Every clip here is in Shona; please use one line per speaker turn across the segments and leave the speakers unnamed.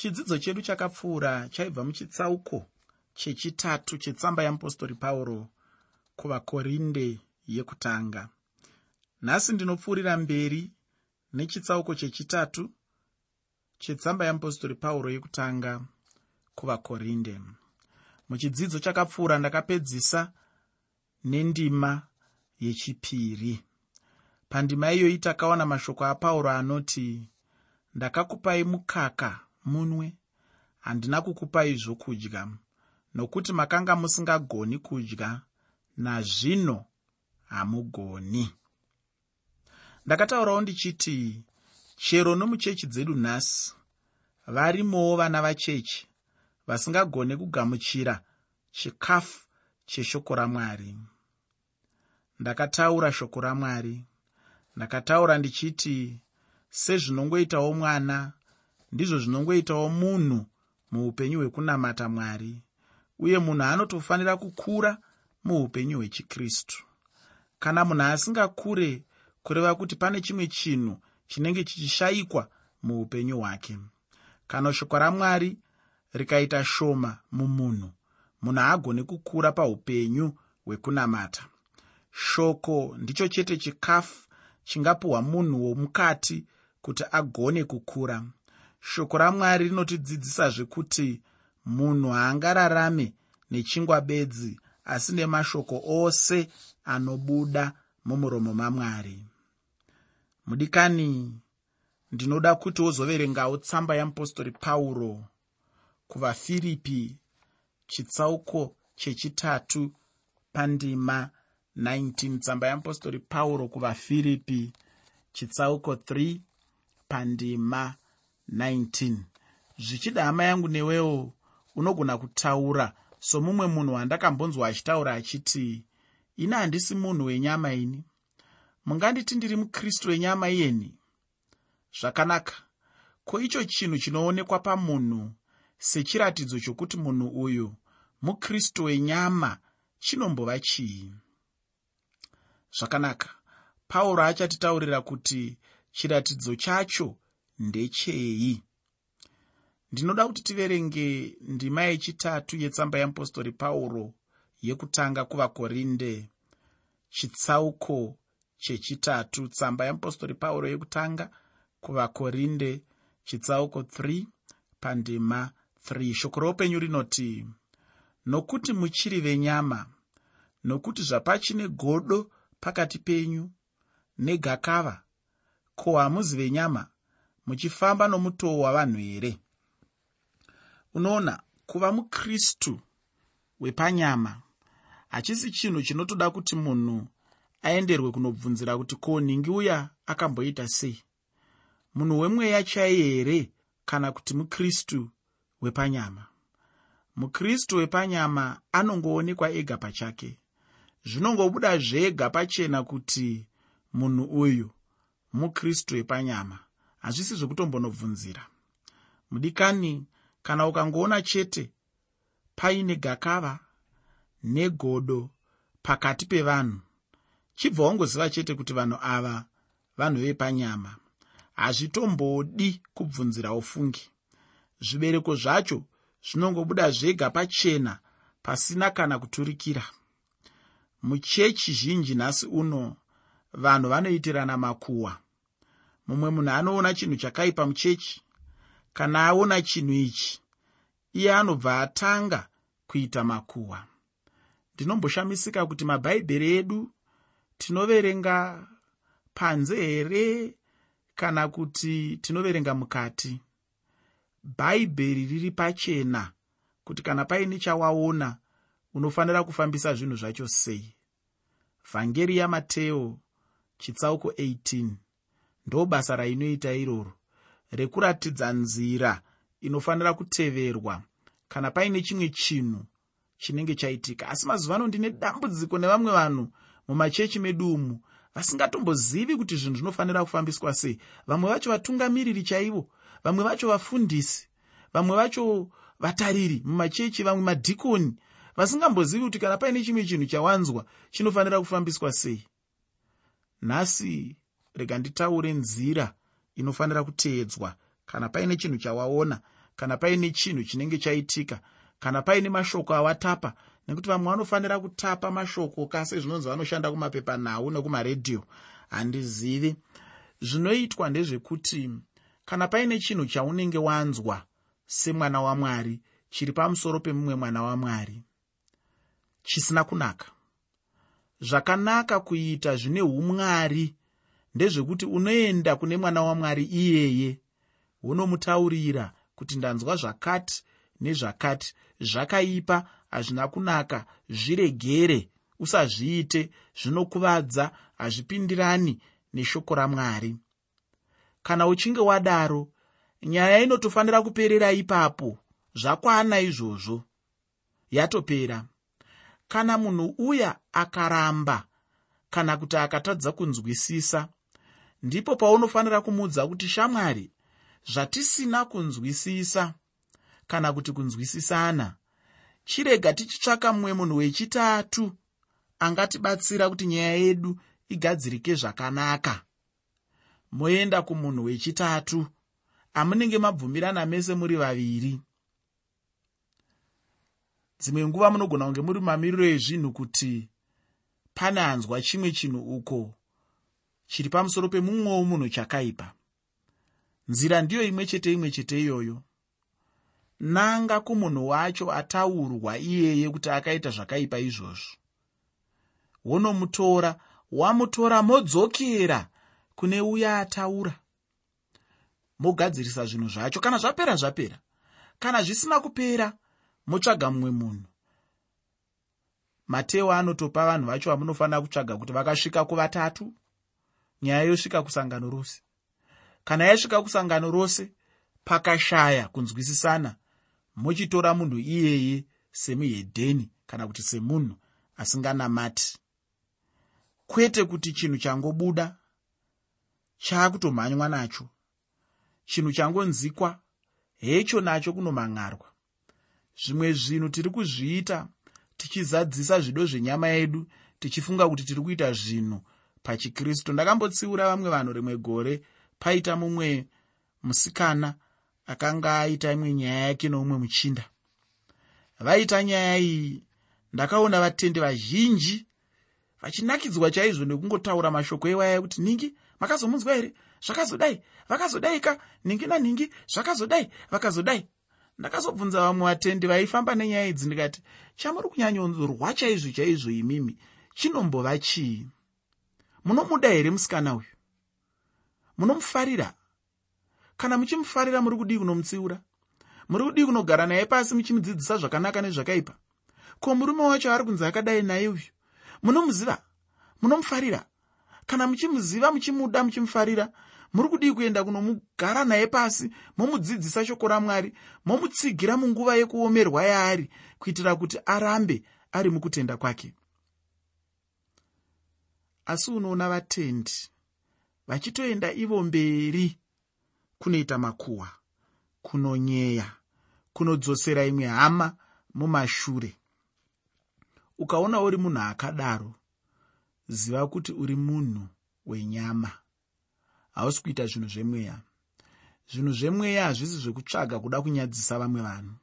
chidzidzo chedu chakapfuura chaibva muchitsauko chechitatu chetsamba yeapostori pauro kuvakorinde yekutanga. Nhasi ndinopfuurira mberi nechitsauko chechitatu chetsamba yeapostori pauro yekutanga kuvakorinde. Muchidzidzo chakapfuura ndakapedzisa nendima yechipiri. Pandima iyoyi takaona mashoko apauro anoti ndakakupai mukaka munwe handina kukupai zvokudya nokuti makanga musingagoni kudya nazvino hamugoni. Ndakataurawo ndichiti chero nomuchechi dzedu nhasi varimowo vana vachechi vasingagone kugamuchira chikafu cheshoko ramwari. Ndakataura shoko ramwari ndakataura ndichiti sezvinongoitawo mwana ndizvo zvinongoitawo munhu muupenyu hwekunamata mwari uye munhu anotofanira kukura muupenyu hwechikristu. Kana munhu asingakure kureva kuti pane chimwe chinhu chinenge chichishayikwa muupenyu hwake. Kana shoko ramwari rikaita shoma mumunhu munhu haagone kukura paupenyu hwekunamata. Shoko ndicho chete chikafu chingapiwa munhu womukati kuti agone kukura shoko ramwari rinotidzidzisazve kuti munhu haangararame nechingwa bedzi asi nemashoko ose anobuda mumuromo mamwari. Mudikani ndinoda kuti wozoverengawo tsamba yeapostori pauro kuvafiripi chitsauko chechitatu pandima 19 tsamba yeapostori pauro kuvafiripi chitsauko 3 pandima 19 zvichida hama yangu newewo unogona kutaura. Somumwe munhu wandakambonzwa achitaura achiti ini handisi munhu wenyama ini. Munganditi ndiri mukristu wenyama iyeni? Zvakanaka. Ko icho chinhu chinoonekwa pamunhu sechiratidzo chokuti munhu uyu mukristu wenyama chinombova chii? Zvakanaka. Pauro achatitaurira kuti chiratidzo chacho ndechei ndinoda kuti tiverenge ndima yechitatu yetsamba yeapostori pauro yekutanga kuvakorinde. Chitsauko chechitatu tsamba yeapostori pauro yekutanga kuvakorinde. Chitsauko 3 pandima 3 shoko roupenyu rinoti nokuti muchiri venyama nokuti zvapachine godo pakati penyu negakava ko hamuzi venyama muchifamba nomutoo wavanhu here unoona kuva mukristu wepanyama hachisi chinhu chinotoda kuti munhu aenderwe kunobvunzira kuti ko ningi uya akamboita sei? Munhu wemweya chai here kana kuti mukristu wepanyama? Mukristu wepanyama anongoonekwa ega pachake. Zvinongobuda zvega pachena kuti munhu uyu mukristu wepanyama hazvisi zvekutombonobvunzira mudikani kana ukangoona chete paine gakava negodo pakati pevanhu chibva wangoziva chete kuti vanhu ava vanhu vepanyama. Hazvitombodi kubvunzira ufungi. Zvibereko zvacho zvinongobuda zvega pachena pasina kana kuturikira. Muchechi zhinji nhasi uno vanhu vanoitirana makuhwa mumwe munhu anoona chinhu chakaipa muchechi. Kana aona chinhu ichi iye anobva atanga kuita makuhwa. Ndinomboshamisika kuti mabhaibheri edu tinoverenga panze here kana kuti tinoverenga mukati? Bhaibheri riri pachena kuti kana paine chawaona unofanira kufambisa zvinhu zvacho sei? Vhangeri yamateo chitsauko 18 ndo basa rainoita iroro. Rekuratidza nzira inofanira kuteverwa. Kana paine chimwe chinhu chinenge chaitika asi mazuva ano ndine dambudziko nevamwe vanhu mumachechi medu umu vasingatombozivi kuti zvinhu zvinofanira kufambiswa sei. Vamwe vacho vatungamiriri chaivo vamwe vacho vafundisi vamwe vacho vatariri mumachechi vamwe madhikoni. Vasingambozivi kuti kana paine chimwe chinhu chawanzwa chinofanira kufambiswa sei. Nhasi rega nditaure nzira inofanira kuteedzwa kana paine chinhu chawaona kana paine chinhu chinenge chaitika kana paine mashoko awatapa nekuti vamwe vanofanira kutapa mashoko kasi zvinonzi vanoshanda kumapepanhau nekumaredhiyo handizivi. Zvinoitwa ndezvekuti kana paine chinhu chaunenge wanzwa semwana wamwari chiri pamusoro pemumwe mwana wamwari chisina kunaka. Zvakanaka kuita zvine umwari ndezvekuti unoenda kune mwana wamwari iyeye unomutaurira kuti ndanzwa zvakati nezvakati. Zvakaipa hazvina kunaka zviregere usazviite zvinokuvadza hazvipindirani neshoko ramwari. Kana uchinge wadaro nyaya inotofanira kuperera ipapo zvakwana izvozvo. Yatopera. Kana munhu uya akaramba kana kuti akatadza kunzwisisa ndipo paunofanira kumuudza kuti shamwari zvatisina kunzwisisa kana kuti kunzwisisana chirega tichitsvaka mumwe munhu wechitatu angatibatsira kuti nyaya yedu igadzirike zvakanaka. Moenda kumunhu wechitatu amunenge mabvumirana mese muri vaviri. Dzimwe nguva munogona kunge muri mamiriro ezvinhu kuti pane hanzwa chimwe chinhu uko chiri pamusoro pemumwewo munhu chakaipa. Nzira ndiyo imwe chete imwe chete iyoyo. Nanga kumunhu wacho ataurwa iyeye kuti akaita zvakaipa izvozvo. Wonomutora wamutora modzokera kune uya ataura. Mogadzirisa zvinhu zvacho. Kana zvapera zvapera. Kana zvisina kupera motsvaga mumwe munhu. Mateo anotopa vanhu vacho vamunofanira kutsvaga kuti vakasvika kuvatatu nyaya yosvika kusangano rose. Kana yasvika kusangano rose pakashaya kunzwisisana mochitora munhu iyeye semuhedheni kana kuti semunhu asinganamati. Kwete kuti chinhu changobuda chaakutomhanywa nacho. Chinhu changonzikwa hecho nacho kunomhan'arwa zvimwe zvinhu tiri kuzviita tichizadzisa zvido zvenyama yedu tichifunga kuti tiri kuita zvinhu pachikristu. Ndakambotsiura vamwe vanhu rimwe gore paita mumwe musikana akanga aita imwe nyaya yake noumwe muchinda. Vaita nyaya iyi ndakaona vatendi vazhinji vachinakidzwa chaizvo nekungotaura mashoko ewaya kuti ningi makazomunzwa here? Zvakazodai vakazodaika? Ningi naningi? Zvakazodai vakazodai. Ndakazobvunza vamwe vatendi vaifamba nenyaya idzi ndikati chamuri kunyanyonzorwa chaizvo chaizvo imimi chinombova chii munomuda here musikana uyu? Munomufarira? Kana muchimufarira muri kudii kunomutsiura? Muri kudii kunogara naye pasi muchimudzidzisa zvakanaka nezvakaipa? Ko murume wacho ari kunzi akadai naye uyu? Munomuziva? Munomufarira? Kana muchimuziva muchimuda muchimufarira muri kudii kuenda kunomugara naye pasi momudzidzisa shoko ramwari momutsigira munguva yekuomerwa yaari kuitira kuti arambe ari mukutenda kwake asi unoona vatendi vachitoenda ivo mberi kunoita makuhwa kunonyeya kunodzosera imwe hama mumashure. Ukaona uri munhu akadaro ziva kuti uri munhu wenyama. Hausi kuita zvinhu zvemweya. Zvinhu zvemweya hazvisi zvekutsvaga kuda kunyadzisa vamwe vanhu.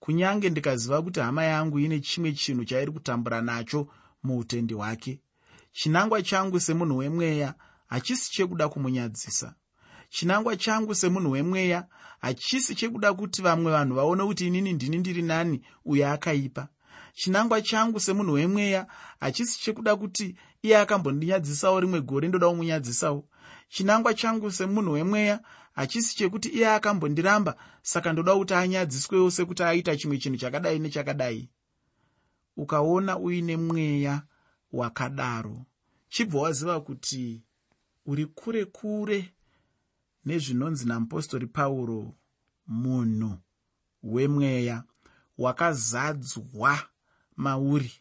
Kunyange ndikaziva kuti hama yangu ine chimwe chinhu chairi kutambura nacho muutendi hwake chinangwa changu semunhu wemweya hachisi chekuda kumunyadzisa. Chinangwa changu semunhu wemweya hachisi chekuda kuti vamwe vanhu vaone kuti inini ndini ndiri nani uyo akaipa. Chinangwa changu semunhu wemweya hachisi chekuda kuti iye akambondinyadzisavo rimwe gore ndoda kumunyadzisavo chinangwa changu semunhu wemweya hachisi chekuti iye akambondiramba saka ndoda kuti anyadziswewo sekuti aita chimwe chinhu chakadai nechakadai. Ukaona uine mweya wakadaro. Chibva waziva kuti uri kure kure nezvinonzi namupostori pauro munhu wemweya wakazadzwa mauri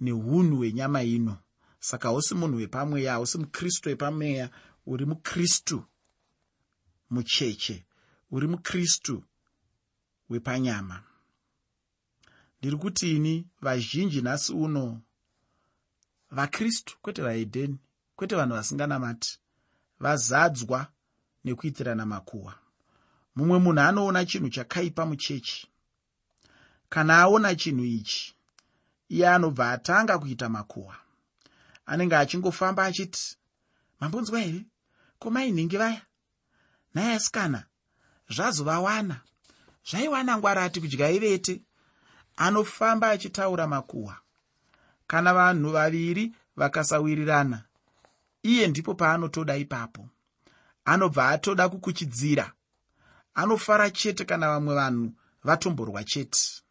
neunhu hwenyama ino. Saka hausi munhu wepamweya hausi mukristu wepamweya uri mukristu mucheche uri mukristu wepanyama ndiri kuti ini vazhinji nhasi uno. Vakristu kwete vahedheni kwete vanhu vasinganamati vazadzwa nekuitirana makuhwa. Mumwe munhu anoona chinhu chakaipa muchechi. Kana aona chinhu ichi iye anobva atanga kuita makuhwa. Anenge achingofamba achiti mambonzwa here? Komainhingi vaya. Nhaye asikana zvazovawana. Zvaiwana ngwarati kudya ivete anofamba achitaura makuhwa. Kana vanhu vaviri vakasawirirana iye ndipo paanotoda ipapo. Anobva atoda kukuchidzira anofara chete kana vamwe vanhu vatomborwa chete.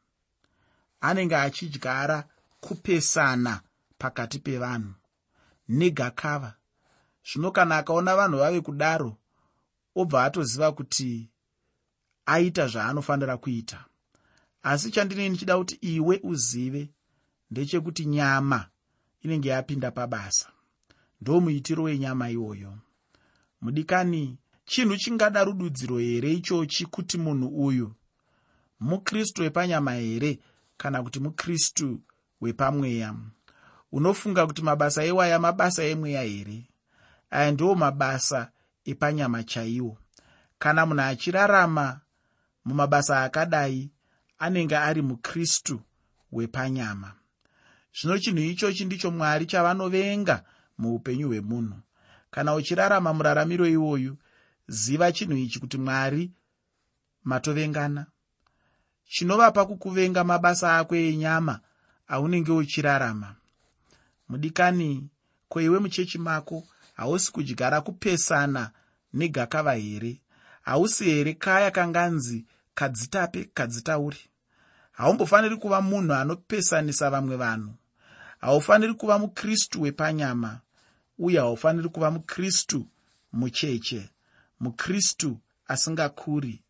Anenge achidyara kupesana pakati pevanhu negakava. Zvino kana akaona vanhu vave kudaro obva atoziva kuti aita zvaanofanira kuita asi chandinei ndichida kuti iwe uzive ndechekuti nyama inenge yapinda pabasa. Ndo muitiro wenyama iwoyo. Mudikani chinhu chingada rududziro here ichochi kuti munhu uyu mukristu wepanyama here kana kuti mukristu wepamweya? Unofunga kuti mabasa ewaya mabasa emweya here? Aya ndiwo mabasa epanyama chaiwo. Kana munhu achirarama mumabasa akadai anenge ari mukristu wepanyama. Zvino chinhu ichochi ndicho mwari chavanovenga muupenyu hwemunhu. Kana uchirarama muraramiro iwoyu ziva chinhu ichi kuti mwari matovengana. Chinovapa kukuvenga mabasa ako enyama aunenge uchirarama. Mudikani koiwe muchechi mako hausi kudyara kupesana negakava here? Hausi here kaya kanganzi kadzitape kadzitauri haumbofaniri kuva munhu anopesanisa vamwe vanhu. Haufaniri kuva mukristu wepanyama uye haufaniri kuva mukristu mucheche mukristu asingakuri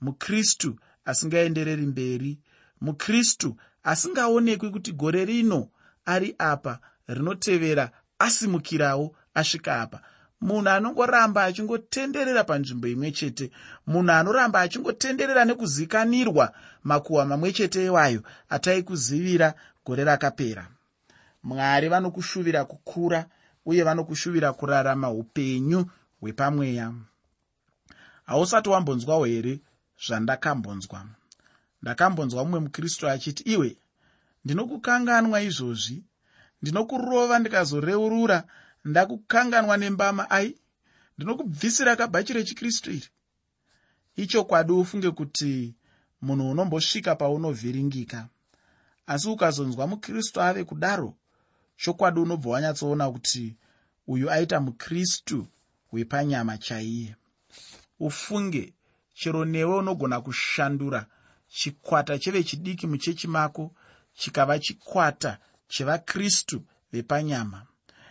mukristu asingaendereri mberi mukristu asingaonekwi kuti gore rino ari apa rinotevera asimukirawo asvika apa munhu anongoramba achingotenderera panzvimbo imwe chete. Munhu anoramba achingotenderera nekuzikanirwa makuhwa mamwe chete ewayo ataikuzivira gore rakapera. Mwari vanokushuvira kukura uye vanokushuvira kurarama upenyu hwepamweya. Hausati wambonzwawo here zvandakambonzwa? Ndakambonzwa mumwe mukristu achiti iwe ndinokukanganwa izvozvi? Ndinokurova ndikazoreurura ndakukanganwa nembama ai ndinokubvisira kabhachi rechikristu iri. Ichokwadi ufunge kuti munhu unombosvika paunovhiringika. Asi ukazonzwa mukristu ave kudaro chokwadi unobva wanyatsoona kuti uyu aita mukristu wepanyama chaiye. Ufunge chero newe unogona kushandura chikwata chevechidiki muchechi mako chikava chikwata chevakristu vepanyama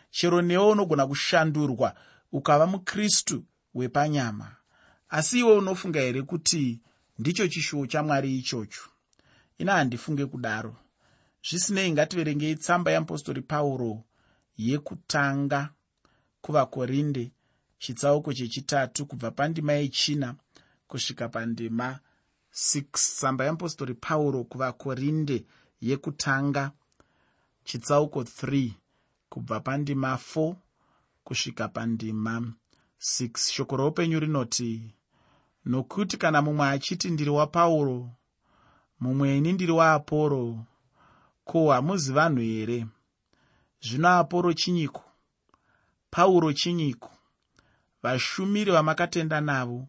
chero newe unogona kushandurwa ukava mukristu wepanyama. Asi iwe unofunga here kuti ndicho chishuwo chamwari ichocho? Ina handifunge kudaro. Zvisinei ngativerengei tsamba yeapostori pauro yekutanga kuvakorinde chitsauko chechitatu kubva pandima yechina kusvika pandima 6 tsamba yeapostori pauro kuvakorinde yekutanga chitsauko 3 kubva pandima 4 kusvika pandima 6 shoko roupenyu rinoti nokuti kana mumwe achiti ndiri wapauro mumweni ndiri waaporo ko hamuzi vanhu here? Zvino aporo chinyiko? Pauro chinyiko? Vashumiri vamakatenda navo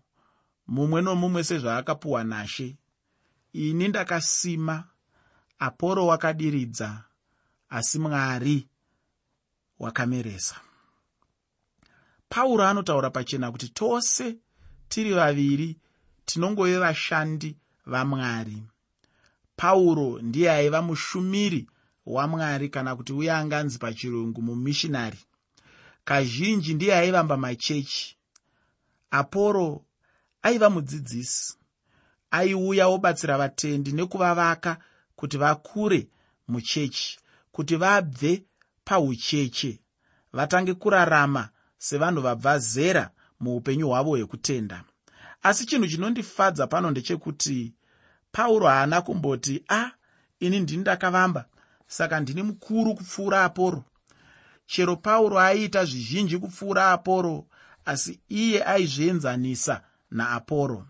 mumwe nomumwe sezvaakapuwa nashe. Ini ndakasima aporo wakadiridza asi mwari wakameresa. Pauro anotaura pachena kuti tose tiri vaviri tinongove vashandi vamwari. Pauro ndiye aiva mushumiri wamwari kana kuti uye anganzi pachirungu mumishinari. Kazhinji ndiye aivamba machechi. Aporo aiva mudzidzisi. Aiuya obatsira vatendi nekuvavaka kuti vakure muchechi kuti vabve paucheche. Vatange kurarama sevanhu vabva zera muupenyu hwavo hwekutenda. Asi chinhu chinondifadza pano ndechekuti pauro haana kumboti a ah, ini ndini ndakavamba saka ndini mukuru kupfuura aporo. Chero pauro aiita zvizhinji kupfuura aporo asi iye aizvienzanisa naaporo.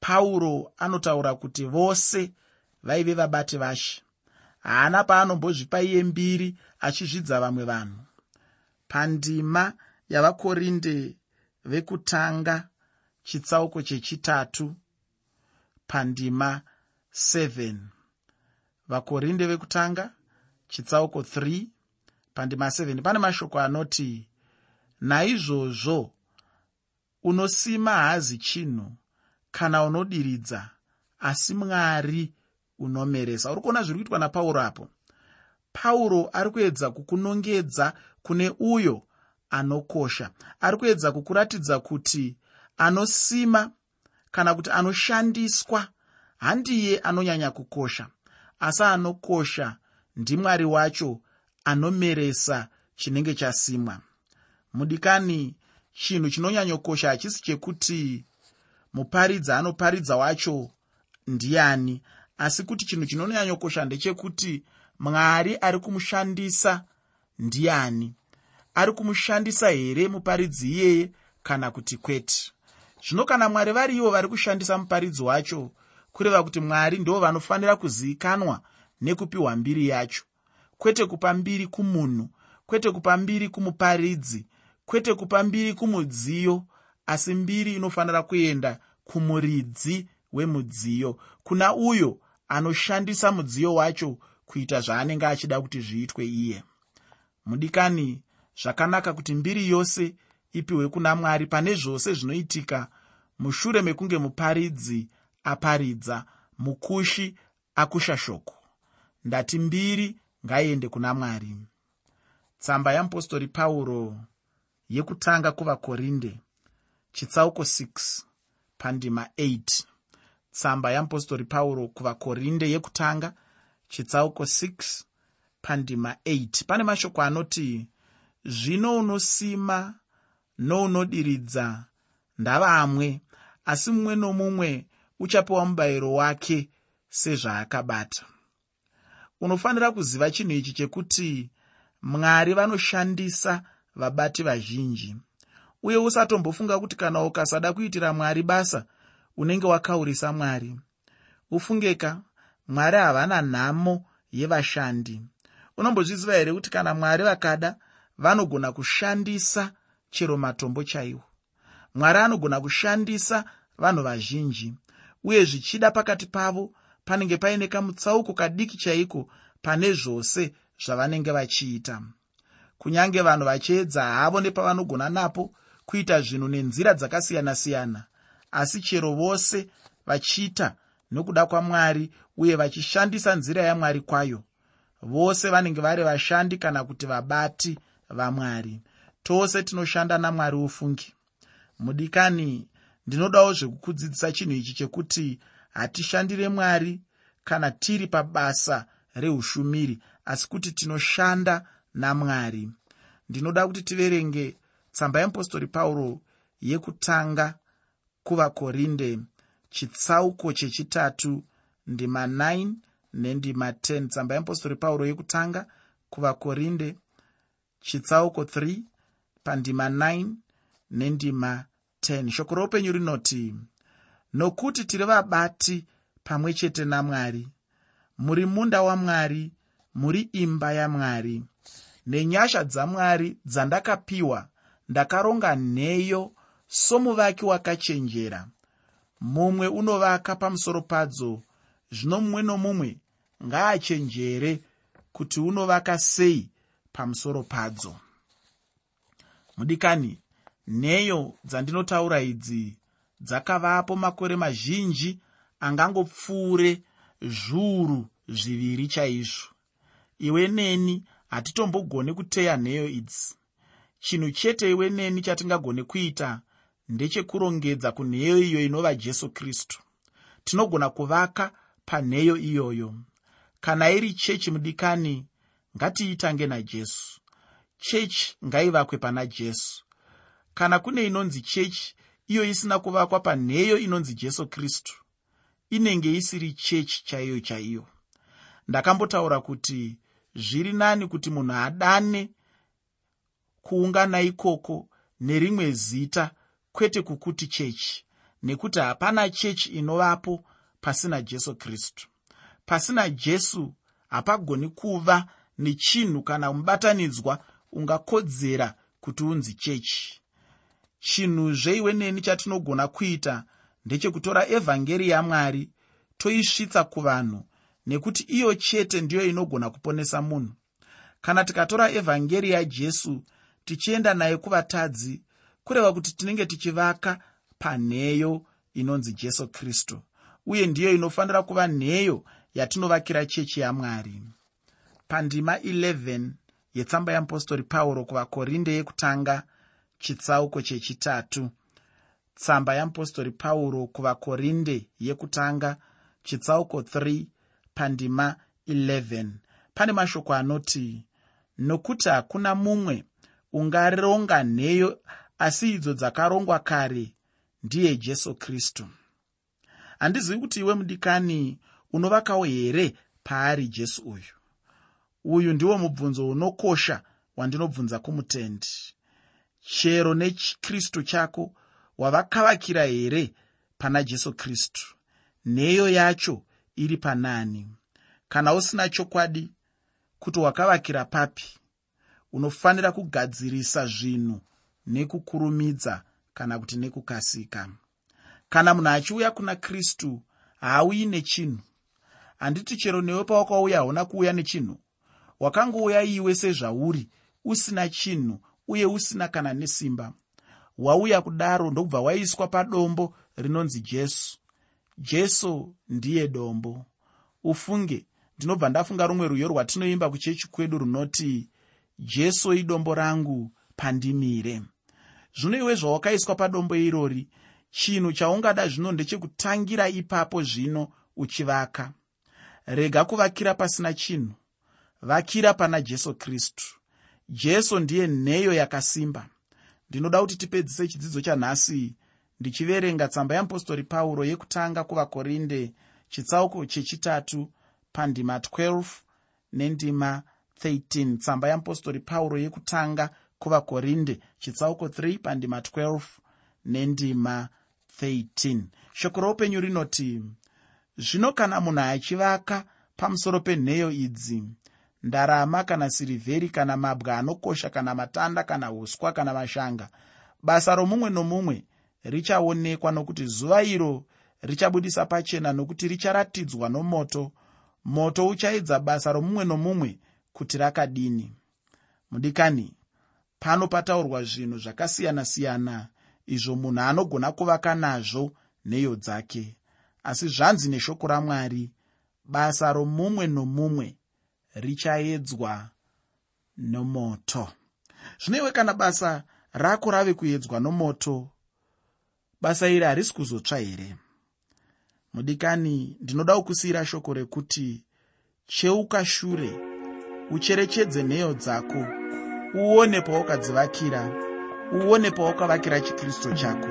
Pauro anotaura kuti vose vaive vabati vashe haana paanombozvipa iye mbiri achizvidza vamwe vanhu. Pandima yavakorinde vekutanga chitsauko chechitatu pandima 7 vakorinde vekutanga chitsauko 3 pandima 7 pane mashoko anoti naizvozvo unosima haazi chinhu kana unodiridza asi mwari unomeresa. Uri kuona zviri kuitwa napauro apo? Pauro ari kuedza kukunongedza kune uyo anokosha. Ari kuedza kukuratidza kuti anosima kana kuti anoshandiswa. Handiye anonyanya kukosha. Asi anokosha ndimwari wacho anomeresa chinenge chasimwa. Mudikani chinhu chinonyanyokosha hachisi chekuti muparidzi anoparidza wacho ndiani asi kuti chinhu chinonyanyokosha ndechekuti mwari ari kumushandisa ndiani? Ari kumushandisa here muparidzi iyeye kana kuti kwete? Zvino kana mwari vari ivo vari kushandisa muparidzi wacho kureva kuti mwari ndo vanofanira kuzivikanwa nekupiwa mbiri yacho. Kwete kupa mbiri kumunhu kwete kupa mbiri kumuparidzi kwete kupa mbiri kumudziyo asi mbiri inofanira kuenda kumuridzi wemudziyo. Kuna uyo anoshandisa mudziyo wacho kuita zvaanenge achida kuti zviitwe iye. Mudikani zvakanaka kuti mbiri yose ipiwe kuna mwari. Pane zvose zvinoitika mushure mekunge muparidzi aparidza mukushi akusha shoko. Ndati mbiri ngaiende kuna mwari. Tsamba yeapostori pauro yekutanga kuvakorinde chitsauko 6 pandima 8 tsamba yeapostori pauro kuvakorinde yekutanga chitsauko 6 pandima 8 pane mashoko anoti zvino unosima nounodiridza ndavamwe asi mumwe nomumwe uchapiwa mubayiro wake sezvaakabata. Unofanira kuziva chinhu ichi chekuti mwari vanoshandisa vabati vazhinji uye usatombofunga kuti kana ukasada kuitira mwari basa unenge wakaurisa mwari. Ufungeka mwari havana nhamo yevashandi. Unombozviziva here kuti kana mwari vakada vanogona kushandisa chero matombo chaiwo? Mwari anogona kushandisa vanhu vazhinji uye zvichida pakati pavo panenge paine kamutsauko kadiki chaiko pane zvose zvavanenge vachiita. Kunyange vanhu vachiedza havo nepavanogona napo kuita zvinhu nenzira dzakasiyana-siyana asi chero vose vachiita nokuda kwamwari uye vachishandisa nzira yamwari kwayo. Vose vanenge vari vashandi kana kuti vabati vamwari. Tose tinoshanda namwari ufungi. Mudikani ndinodawo zvekukudzidzisa chinhu ichi chekuti hatishandire mwari kana tiri pabasa reushumiri asi kuti tinoshanda namwari. Ndinoda kuti tiverenge tsamba yeapostori pauro yekutanga kuvakorinde chitsauko chechitatu ndima 9 nendima 10 tsamba yeapostori pauro yekutanga kuvakorinde chitsauko 3 pandima 9 nendima 10 shoko roupenyu rinoti nokuti tiri vabati pamwe chete namwari muri munda wamwari muri imba yamwari nenyasha dzamwari dzandakapiwa ndakaronga nheyo somuvaki wakachenjera. Mumwe unovaka pamusoro padzo zvino mumwe nomumwe ngaachenjere kuti unovaka sei pamusoro padzo. Mudikani nheyo dzandinotaura idzi dzakavapo makore mazhinji angangopfuure zviuru zviviri chaizvo. Iwe neni hatitombogoni kuteya nheyo idzi. Chinhu chete iwe neni chatingagone kuita ndechekurongedza kunheyo iyo inova jesu kristu. Tinogona kuvaka panheyo iyoyo. Kana iri chechi mudikani ngatiitange najesu chechi ngaivakwe pana jesu. Kana kune inonzi chechi iyo isina kuvakwa panheyo inonzi jesu kristu inenge isiri chechi chaiyo chaiyo. Ndakambotaura kuti zviri nani kuti munhu adane kuungana ikoko nerimwe zita kwete kukuti chechi nekuti hapana chechi inovapo pasina jesu kristu. Pasina jesu hapagoni kuva nechinhu kana mubatanidzwa ungakodzera kuti unzi chechi. Chinhu zveiwe neni chatinogona kuita ndechekutora evhangeri yamwari toisvitsa kuvanhu nekuti iyo chete ndiyo inogona kuponesa munhu. Kana tikatora evhangeri yajesu tichienda naye kuvatadzi kureva kuti tinenge tichivaka panheyo inonzi jesu kristu uye ndiyo inofanira kuva nheyo yatinovakira chechi yamwari. Pandima 11 yetsamba yeapostori pauro kuvakorinde yekutanga chitsauko chechitatu tsamba yeapostori pauro kuvakorinde yekutanga chitsauko 3 pandima 11 pane mashoko anoti nokuti hakuna mumwe ungaronga nheyo asi idzo dzakarongwa kare ndiye jesu kristu. Handizivi kuti iwe mudikani unovakawo here paari jesu uyu? Uyu ndiwo mubvunzo unokosha wandinobvunza kumutendi. Chero nekristu chako wavakavakira here pana jesu kristu? Nheyo yacho iri panani. Kana usina chokwadi kuti wakavakira papi unofanira kugadzirisa zvinhu nekukurumidza kana kuti nekukasika. Kana munhu achiuya kuna kristu haauyi nechinhu. Handiti chero newe pawakauya hauna kuuya nechinhu. Wakangouya iwe sezvauri usina chinhu uye usina kana nesimba. Wauya kudaro ndokubva waiswa padombo rinonzi jesu. Jesu ndiye dombo. Ufunge ndinobva ndafunga rumwe rwiyo rwatinoimba kuchechi kwedu runoti jesu idombo rangu pandimire zvino iwe zvawakaiswa padombo irori chinhu chaungada zvino ndechekutangira ipapo zvino uchivaka. Rega kuvakira pasina chinhu. Vakira pana jesu kristu. Jesu ndiye nheyo yakasimba. Ndinoda kuti tipedzise chidzidzo chanhasi ndichiverenga tsamba yeapostori pauro yekutanga kuvakorinde chitsauko chechitatu pandima 12 nendima 13 tsamba yeapostori pauro yekutanga kuvakorinde chitsauko 3 pandima 12 nendima 13 shoko roupenyu rinoti zvino kana munhu achivaka pamusoro penheyo idzi ndarama kana sirivheri kana mabwa anokosha kana matanda kana uswa kana mashanga basa romumwe nomumwe richaonekwa nokuti zuva iro richabudisa pachena nokuti richaratidzwa nomoto. Moto uchaedza basa romumwe nomumwe kuti rakadini. Mudikani pano pataurwa zvinhu zvakasiyana-siyana izvo munhu anogona kuvaka nazvo nheyo dzake. Asi zvanzi neshoko ramwari basa romumwe nomumwe richaedzwa nomoto. Zvino iwe kana basa rako rave kuedzwa nomoto basa iri harisi kuzotsva here? Mudikani ndinoda kusiyira shoko rekuti cheuka shure ucherechedze nheyo dzako uone pawakadzivakira uone pawakavakira chikristu chako